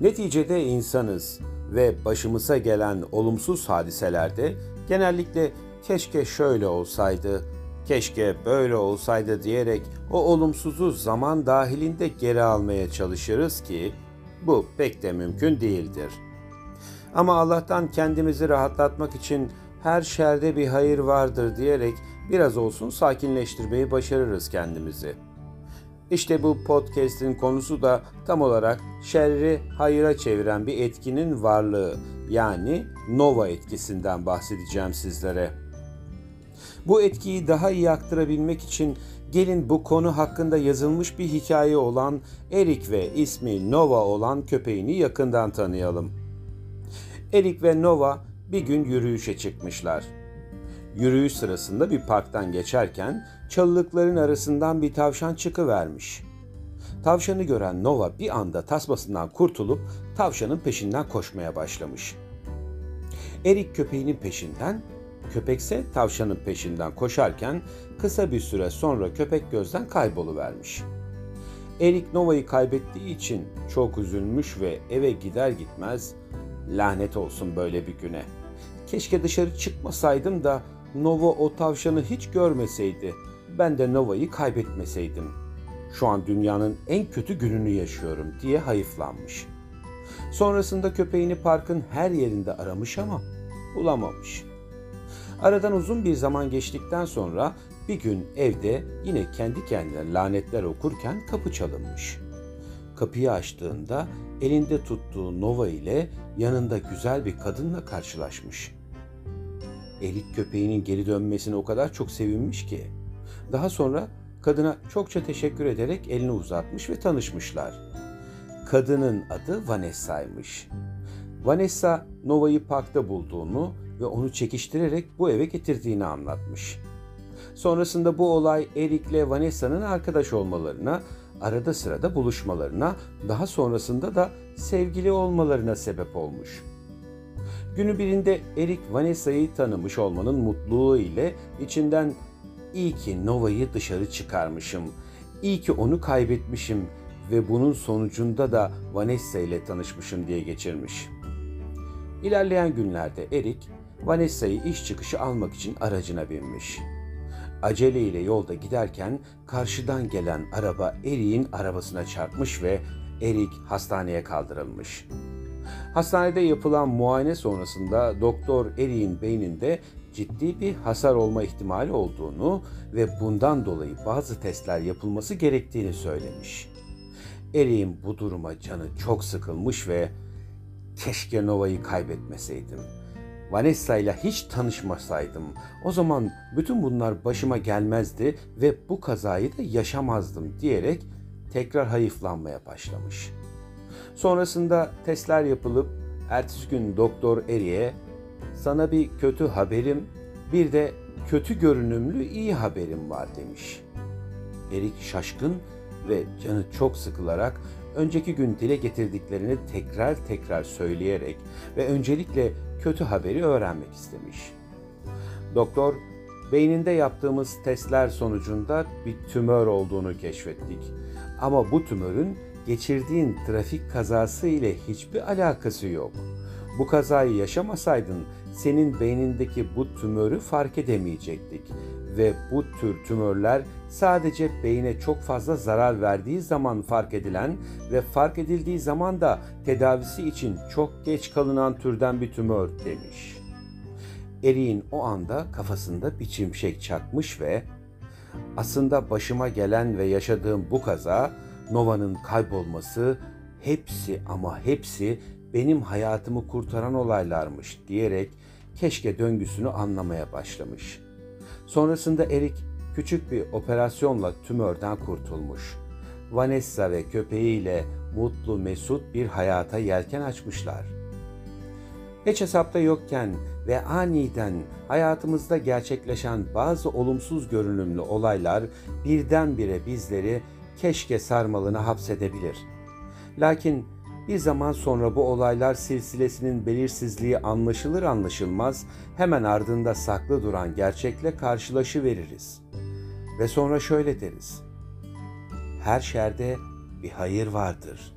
Neticede insanız ve başımıza gelen olumsuz hadiselerde genellikle keşke şöyle olsaydı, keşke böyle olsaydı diyerek o olumsuzu zaman dahilinde geri almaya çalışırız ki bu pek de mümkün değildir. Ama Allah'tan kendimizi rahatlatmak için her şerde bir hayır vardır diyerek biraz olsun sakinleştirmeyi başarırız kendimizi. İşte bu podcast'in konusu da tam olarak şerri hayıra çeviren bir etkinin varlığı yani nova etkisinden bahsedeceğim sizlere. Bu etkiyi daha iyi aktarabilmek için gelin bu konu hakkında yazılmış bir hikaye olan Erik ve ismi Nova olan köpeğini yakından tanıyalım. Erik ve Nova bir gün yürüyüşe çıkmışlar. Yürüyüş sırasında bir parktan geçerken çalılıkların arasından bir tavşan çıkıvermiş. Tavşanı gören Nova bir anda tasmasından kurtulup tavşanın peşinden koşmaya başlamış. Erik köpeğinin peşinden, köpekse tavşanın peşinden koşarken kısa bir süre sonra köpek gözden kayboluvermiş. Erik Nova'yı kaybettiği için çok üzülmüş ve eve gider gitmez lanet olsun böyle bir güne. Keşke dışarı çıkmasaydım da Nova o tavşanı hiç görmeseydi. Ben de Nova'yı kaybetmeseydim. Şu an dünyanın en kötü gününü yaşıyorum diye hayıflanmış. Sonrasında köpeğini parkın her yerinde aramış ama bulamamış. Aradan uzun bir zaman geçtikten sonra bir gün evde yine kendi kendine lanetler okurken kapı çalınmış. Kapıyı açtığında elinde tuttuğu Nova ile yanında güzel bir kadınla karşılaşmış. Elik köpeğinin geri dönmesine o kadar çok sevinmiş ki. Daha sonra kadına çokça teşekkür ederek elini uzatmış ve tanışmışlar. Kadının adı Vanessa'ymış. Vanessa Nova'yı parkta bulduğunu ve onu çekiştirerek bu eve getirdiğini anlatmış. Sonrasında bu olay Eric ile Vanessa'nın arkadaş olmalarına, arada sırada buluşmalarına, daha sonrasında da sevgili olmalarına sebep olmuş. Günü birinde Eric Vanessa'yı tanımış olmanın mutluluğu ile içinden iyi ki Nova'yı dışarı çıkarmışım, iyi ki onu kaybetmişim ve bunun sonucunda da Vanessa ile tanışmışım diye geçirmiş. İlerleyen günlerde Eric, Vanessa'yı iş çıkışı almak için aracına binmiş. Aceleyle yolda giderken karşıdan gelen araba Eric'in arabasına çarpmış ve Eric hastaneye kaldırılmış. Hastanede yapılan muayene sonrasında doktor Eric'in beyninde ciddi bir hasar olma ihtimali olduğunu ve bundan dolayı bazı testler yapılması gerektiğini söylemiş. Eric'in bu duruma canı çok sıkılmış ve keşke Nova'yı kaybetmeseydim. Vanessa ile hiç tanışmasaydım. O zaman bütün bunlar başıma gelmezdi ve bu kazayı da yaşamazdım diyerek tekrar hayıflanmaya başlamış. Sonrasında testler yapılıp ertesi gün doktor Eri'ye sana bir kötü haberim bir de kötü görünümlü iyi haberim var demiş. Erik şaşkın ve canı çok sıkılarak önceki gün dile getirdiklerini tekrar tekrar söyleyerek ve öncelikle kötü haberi öğrenmek istemiş. Doktor, beyninde yaptığımız testler sonucunda bir tümör olduğunu keşfettik. Ama bu tümörün geçirdiğin trafik kazası ile hiçbir alakası yok. Bu kazayı yaşamasaydın senin beynindeki bu tümörü fark edemeyecektik ve bu tür tümörler sadece beyne çok fazla zarar verdiği zaman fark edilen ve fark edildiği zaman da tedavisi için çok geç kalınan türden bir tümör demiş. Erik'in o anda kafasında bir çimşek çakmış ve aslında başıma gelen ve yaşadığım bu kaza Nova'nın kaybolması hepsi ama hepsi benim hayatımı kurtaran olaylarmış diyerek keşke döngüsünü anlamaya başlamış. Sonrasında Erik küçük bir operasyonla tümörden kurtulmuş. Vanessa ve köpeğiyle mutlu mesut bir hayata yelken açmışlar. Hiç hesapta yokken ve aniden hayatımızda gerçekleşen bazı olumsuz görünümlü olaylar birdenbire bizleri keşke sarmalına hapsedebilir. Lakin bir zaman sonra bu olaylar silsilesinin belirsizliği anlaşılır anlaşılmaz hemen ardında saklı duran gerçekle karşılaşıveririz. Ve sonra şöyle deriz. Her şerde bir hayır vardır.